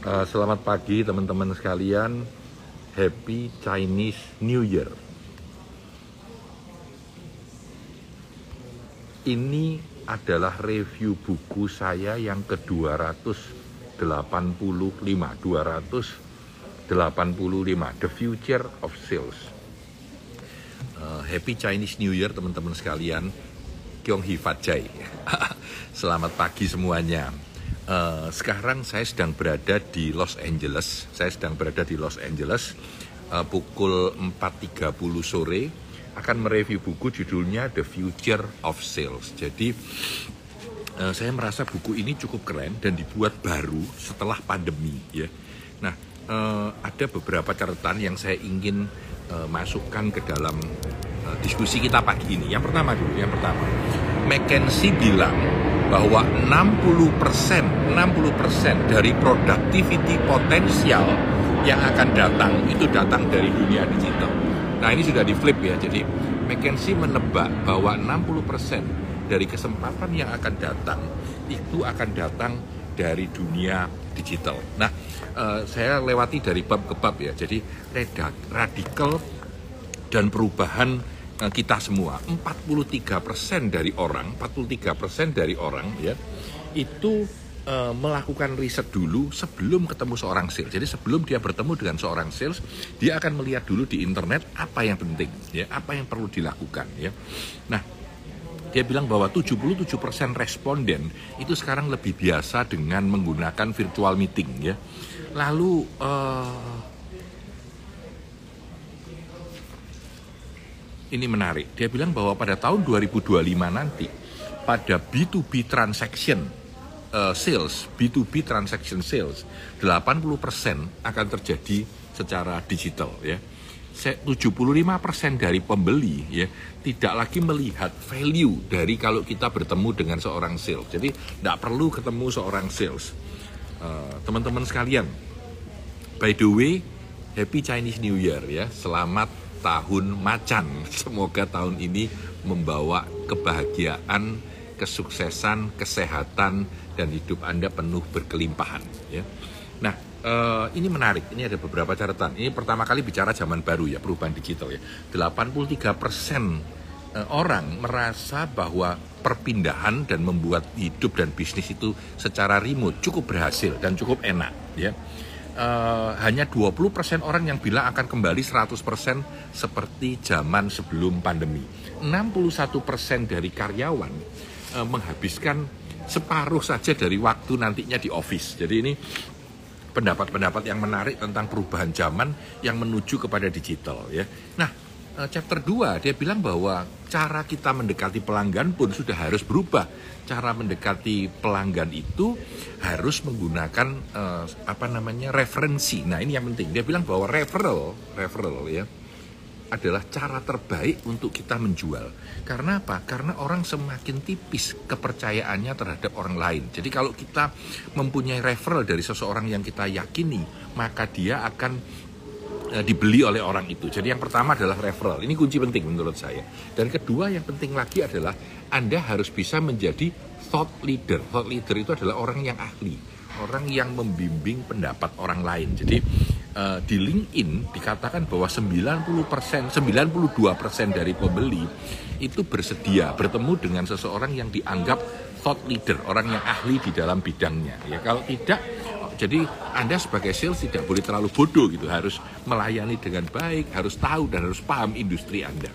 Uh, selamat pagi teman-teman sekalian. Happy Chinese New Year. Ini adalah review buku saya yang ke-285, 285, The Future of Sales. Uh, happy Chinese New Year teman-teman sekalian. Kyong Hee Fat Jai. Selamat pagi semuanya Uh, sekarang saya sedang berada di Los Angeles. Saya sedang berada di Los Angeles uh, pukul 4.30 sore akan mereview buku judulnya The Future of Sales. Jadi uh, saya merasa buku ini cukup keren dan dibuat baru setelah pandemi ya. Nah, uh, ada beberapa catatan yang saya ingin uh, masukkan ke dalam uh, diskusi kita pagi ini. Yang pertama dulu, yang pertama. McKinsey bilang bahwa 60 persen 60 persen dari productivity potensial yang akan datang itu datang dari dunia digital. Nah ini sudah di flip ya, jadi McKinsey menebak bahwa 60 persen dari kesempatan yang akan datang itu akan datang dari dunia digital. Nah, uh, saya lewati dari bab ke bab ya. Jadi radikal dan perubahan Eh, kita semua 43% dari orang 43% dari orang ya itu e, melakukan riset dulu sebelum ketemu seorang sales. Jadi sebelum dia bertemu dengan seorang sales, dia akan melihat dulu di internet apa yang penting, ya, apa yang perlu dilakukan, ya. Nah, dia bilang bahwa 77% responden itu sekarang lebih biasa dengan menggunakan virtual meeting, ya. Lalu uh, ini menarik. Dia bilang bahwa pada tahun 2025 nanti pada B2B transaction uh, sales, B2B transaction sales, 80% akan terjadi secara digital ya. 75% dari pembeli ya tidak lagi melihat value dari kalau kita bertemu dengan seorang sales. Jadi tidak perlu ketemu seorang sales. Eh, teman-teman uh, sekalian, by the way, Happy Chinese New Year ya. Selamat tahun macan. Semoga tahun ini membawa kebahagiaan, kesuksesan, kesehatan, dan hidup Anda penuh berkelimpahan. Ya. Nah, uh, ini menarik. Ini ada beberapa catatan. Ini pertama kali bicara zaman baru ya, perubahan digital ya. 83 persen uh, orang merasa bahwa perpindahan dan membuat hidup dan bisnis itu secara remote cukup berhasil dan cukup enak ya uh, hanya 20% orang yang bilang akan kembali 100% seperti zaman sebelum pandemi. 61% dari karyawan uh, menghabiskan separuh saja dari waktu nantinya di office. Jadi ini pendapat-pendapat yang menarik tentang perubahan zaman yang menuju kepada digital ya. Nah, chapter 2 dia bilang bahwa cara kita mendekati pelanggan pun sudah harus berubah. Cara mendekati pelanggan itu harus menggunakan uh, apa namanya referensi. Nah, ini yang penting. Dia bilang bahwa referral, referral ya adalah cara terbaik untuk kita menjual. Karena apa? Karena orang semakin tipis kepercayaannya terhadap orang lain. Jadi kalau kita mempunyai referral dari seseorang yang kita yakini, maka dia akan Eh, dibeli oleh orang itu. Jadi yang pertama adalah referral. Ini kunci penting menurut saya. Dan kedua yang penting lagi adalah Anda harus bisa menjadi thought leader. Thought leader itu adalah orang yang ahli, orang yang membimbing pendapat orang lain. Jadi uh, di LinkedIn dikatakan bahwa 90%, 92% dari pembeli itu bersedia bertemu dengan seseorang yang dianggap thought leader, orang yang ahli di dalam bidangnya. Ya, kalau tidak jadi Anda sebagai sales tidak boleh terlalu bodoh gitu, harus melayani dengan baik, harus tahu dan harus paham industri Anda.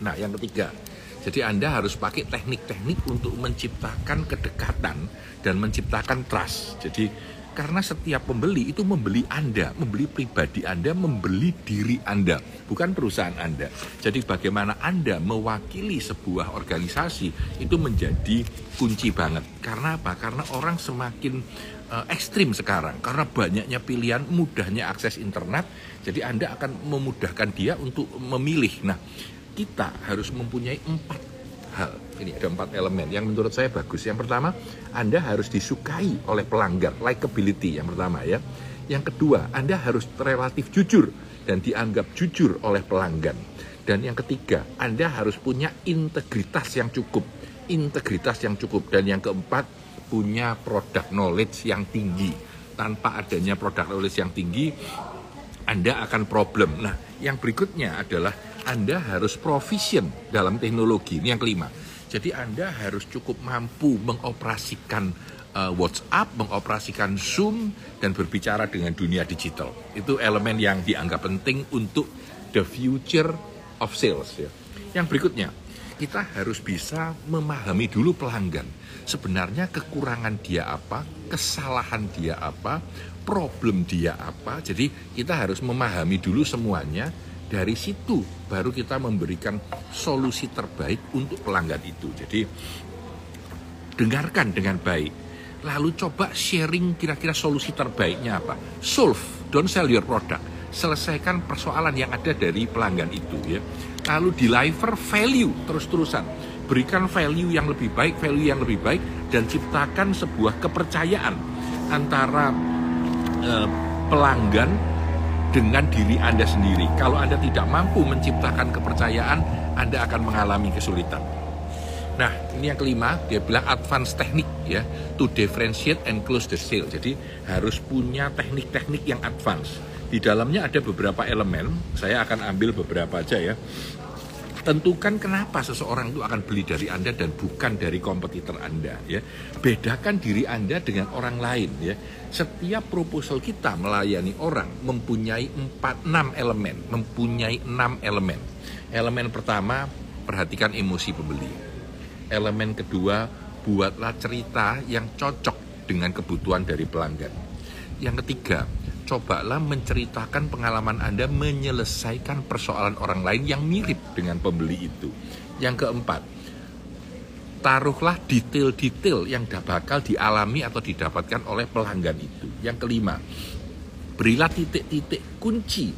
Nah, yang ketiga, jadi Anda harus pakai teknik-teknik untuk menciptakan kedekatan dan menciptakan trust. Jadi karena setiap pembeli itu membeli Anda, membeli pribadi Anda, membeli diri Anda, bukan perusahaan Anda. Jadi bagaimana Anda mewakili sebuah organisasi itu menjadi kunci banget. Karena apa? Karena orang semakin uh, ekstrim sekarang karena banyaknya pilihan, mudahnya akses internet. Jadi Anda akan memudahkan dia untuk memilih. Nah, kita harus mempunyai empat hal. Ini ada empat elemen yang menurut saya bagus. Yang pertama, Anda harus disukai oleh pelanggan, likability yang pertama ya. Yang kedua, Anda harus relatif jujur dan dianggap jujur oleh pelanggan. Dan yang ketiga, Anda harus punya integritas yang cukup. Integritas yang cukup. Dan yang keempat, punya produk knowledge yang tinggi tanpa adanya produk knowledge yang tinggi, Anda akan problem. Nah, yang berikutnya adalah Anda harus proficient dalam teknologi. Ini yang kelima. Jadi Anda harus cukup mampu mengoperasikan uh, WhatsApp, mengoperasikan Zoom, dan berbicara dengan dunia digital. Itu elemen yang dianggap penting untuk the future of sales. Ya. Yang berikutnya, kita harus bisa memahami dulu pelanggan. Sebenarnya kekurangan dia apa, kesalahan dia apa, problem dia apa. Jadi kita harus memahami dulu semuanya. Dari situ baru kita memberikan solusi terbaik untuk pelanggan itu. Jadi dengarkan dengan baik. Lalu coba sharing kira-kira solusi terbaiknya apa. Solve, don't sell your product. Selesaikan persoalan yang ada dari pelanggan itu ya. Lalu deliver value terus-terusan. Berikan value yang lebih baik, value yang lebih baik dan ciptakan sebuah kepercayaan antara eh, pelanggan dengan diri Anda sendiri. Kalau Anda tidak mampu menciptakan kepercayaan, Anda akan mengalami kesulitan. Nah, ini yang kelima, dia bilang advance teknik ya, to differentiate and close the sale. Jadi harus punya teknik-teknik yang advance. Di dalamnya ada beberapa elemen, saya akan ambil beberapa aja ya. Tentukan kenapa seseorang itu akan beli dari Anda dan bukan dari kompetitor Anda ya. Bedakan diri Anda dengan orang lain ya. Setiap proposal kita melayani orang mempunyai 4 6 elemen, mempunyai 6 elemen. Elemen pertama, perhatikan emosi pembeli. Elemen kedua, buatlah cerita yang cocok dengan kebutuhan dari pelanggan. Yang ketiga, cobalah menceritakan pengalaman Anda menyelesaikan persoalan orang lain yang mirip dengan pembeli itu. Yang keempat, taruhlah detail-detail yang bakal dialami atau didapatkan oleh pelanggan itu. Yang kelima, berilah titik-titik kunci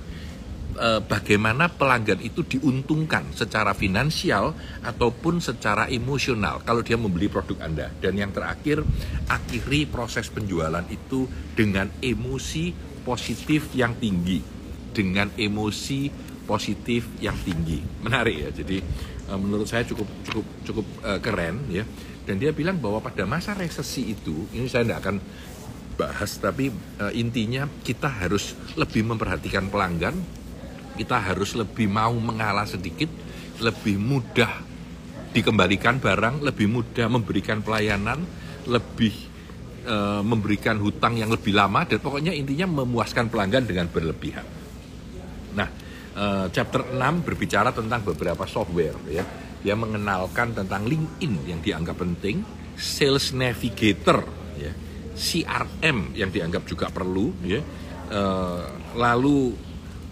eh, bagaimana pelanggan itu diuntungkan secara finansial ataupun secara emosional kalau dia membeli produk Anda. Dan yang terakhir, akhiri proses penjualan itu dengan emosi positif yang tinggi dengan emosi positif yang tinggi. Menarik ya jadi uh, menurut saya cukup cukup cukup uh, keren ya. Dan dia bilang bahwa pada masa resesi itu ini saya tidak akan bahas tapi uh, intinya kita harus lebih memperhatikan pelanggan kita harus lebih mau mengalah sedikit lebih mudah dikembalikan barang lebih mudah memberikan pelayanan lebih e, memberikan hutang yang lebih lama dan pokoknya intinya memuaskan pelanggan dengan berlebihan. Nah, e, chapter 6 berbicara tentang beberapa software ya. Dia mengenalkan tentang LinkedIn yang dianggap penting, Sales Navigator ya, CRM yang dianggap juga perlu ya. E, lalu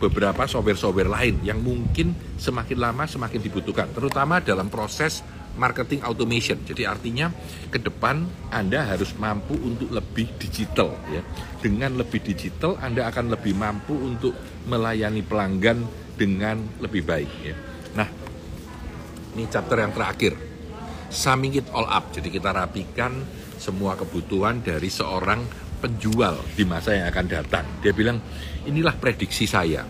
beberapa software-software lain yang mungkin semakin lama semakin dibutuhkan, terutama dalam proses marketing automation. Jadi artinya ke depan Anda harus mampu untuk lebih digital ya. Dengan lebih digital Anda akan lebih mampu untuk melayani pelanggan dengan lebih baik ya. Nah, ini chapter yang terakhir. Summing it all up. Jadi kita rapikan semua kebutuhan dari seorang penjual di masa yang akan datang. Dia bilang, inilah prediksi saya.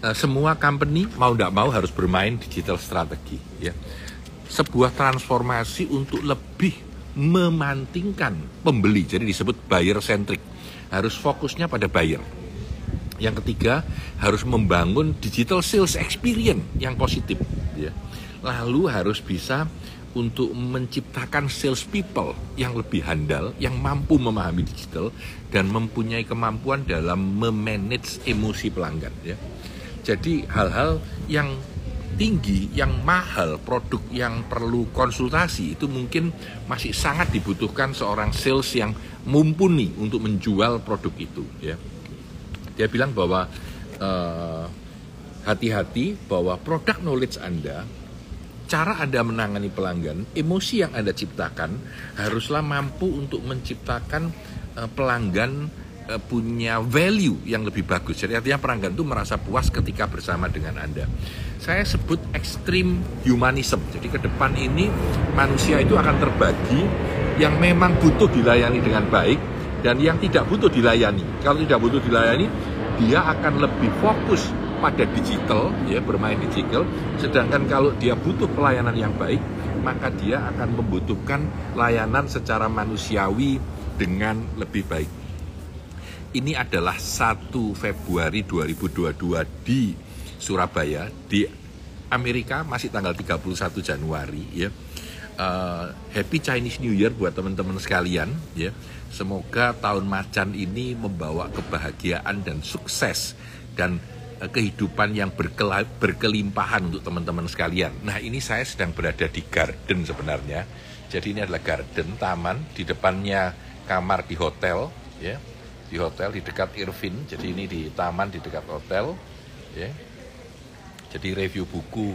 Eh, semua company mau tidak mau harus bermain digital strategi. Ya sebuah transformasi untuk lebih memantingkan pembeli. Jadi disebut buyer centric. Harus fokusnya pada buyer. Yang ketiga, harus membangun digital sales experience yang positif. Ya. Lalu harus bisa untuk menciptakan sales people yang lebih handal, yang mampu memahami digital dan mempunyai kemampuan dalam memanage emosi pelanggan. Ya. Jadi hal-hal yang tinggi, yang mahal, produk yang perlu konsultasi itu mungkin masih sangat dibutuhkan seorang sales yang mumpuni untuk menjual produk itu. Ya, dia bilang bahwa hati hati-hati bahwa produk knowledge Anda, cara Anda menangani pelanggan, emosi yang Anda ciptakan haruslah mampu untuk menciptakan uh, pelanggan uh, punya value yang lebih bagus. Jadi artinya pelanggan itu merasa puas ketika bersama dengan Anda saya sebut ekstrim humanism. Jadi ke depan ini manusia itu akan terbagi yang memang butuh dilayani dengan baik dan yang tidak butuh dilayani. Kalau tidak butuh dilayani, dia akan lebih fokus pada digital, ya bermain digital. Sedangkan kalau dia butuh pelayanan yang baik, maka dia akan membutuhkan layanan secara manusiawi dengan lebih baik. Ini adalah 1 Februari 2022 di Surabaya di Amerika masih tanggal 31 Januari ya. Uh, Happy Chinese New Year buat teman-teman sekalian ya. Semoga tahun macan ini membawa kebahagiaan dan sukses dan uh, kehidupan yang berkelimpahan untuk teman-teman sekalian. Nah ini saya sedang berada di garden sebenarnya. Jadi ini adalah garden taman di depannya kamar di hotel ya di hotel di dekat Irvin. Jadi ini di taman di dekat hotel, ya. Jadi review buku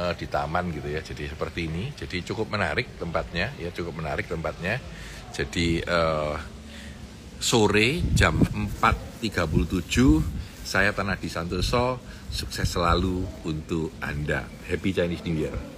uh, di taman gitu ya. Jadi seperti ini. Jadi cukup menarik tempatnya, ya cukup menarik tempatnya. Jadi uh, sore jam 4.37 saya Tanah di Santoso sukses selalu untuk Anda. Happy Chinese New Year.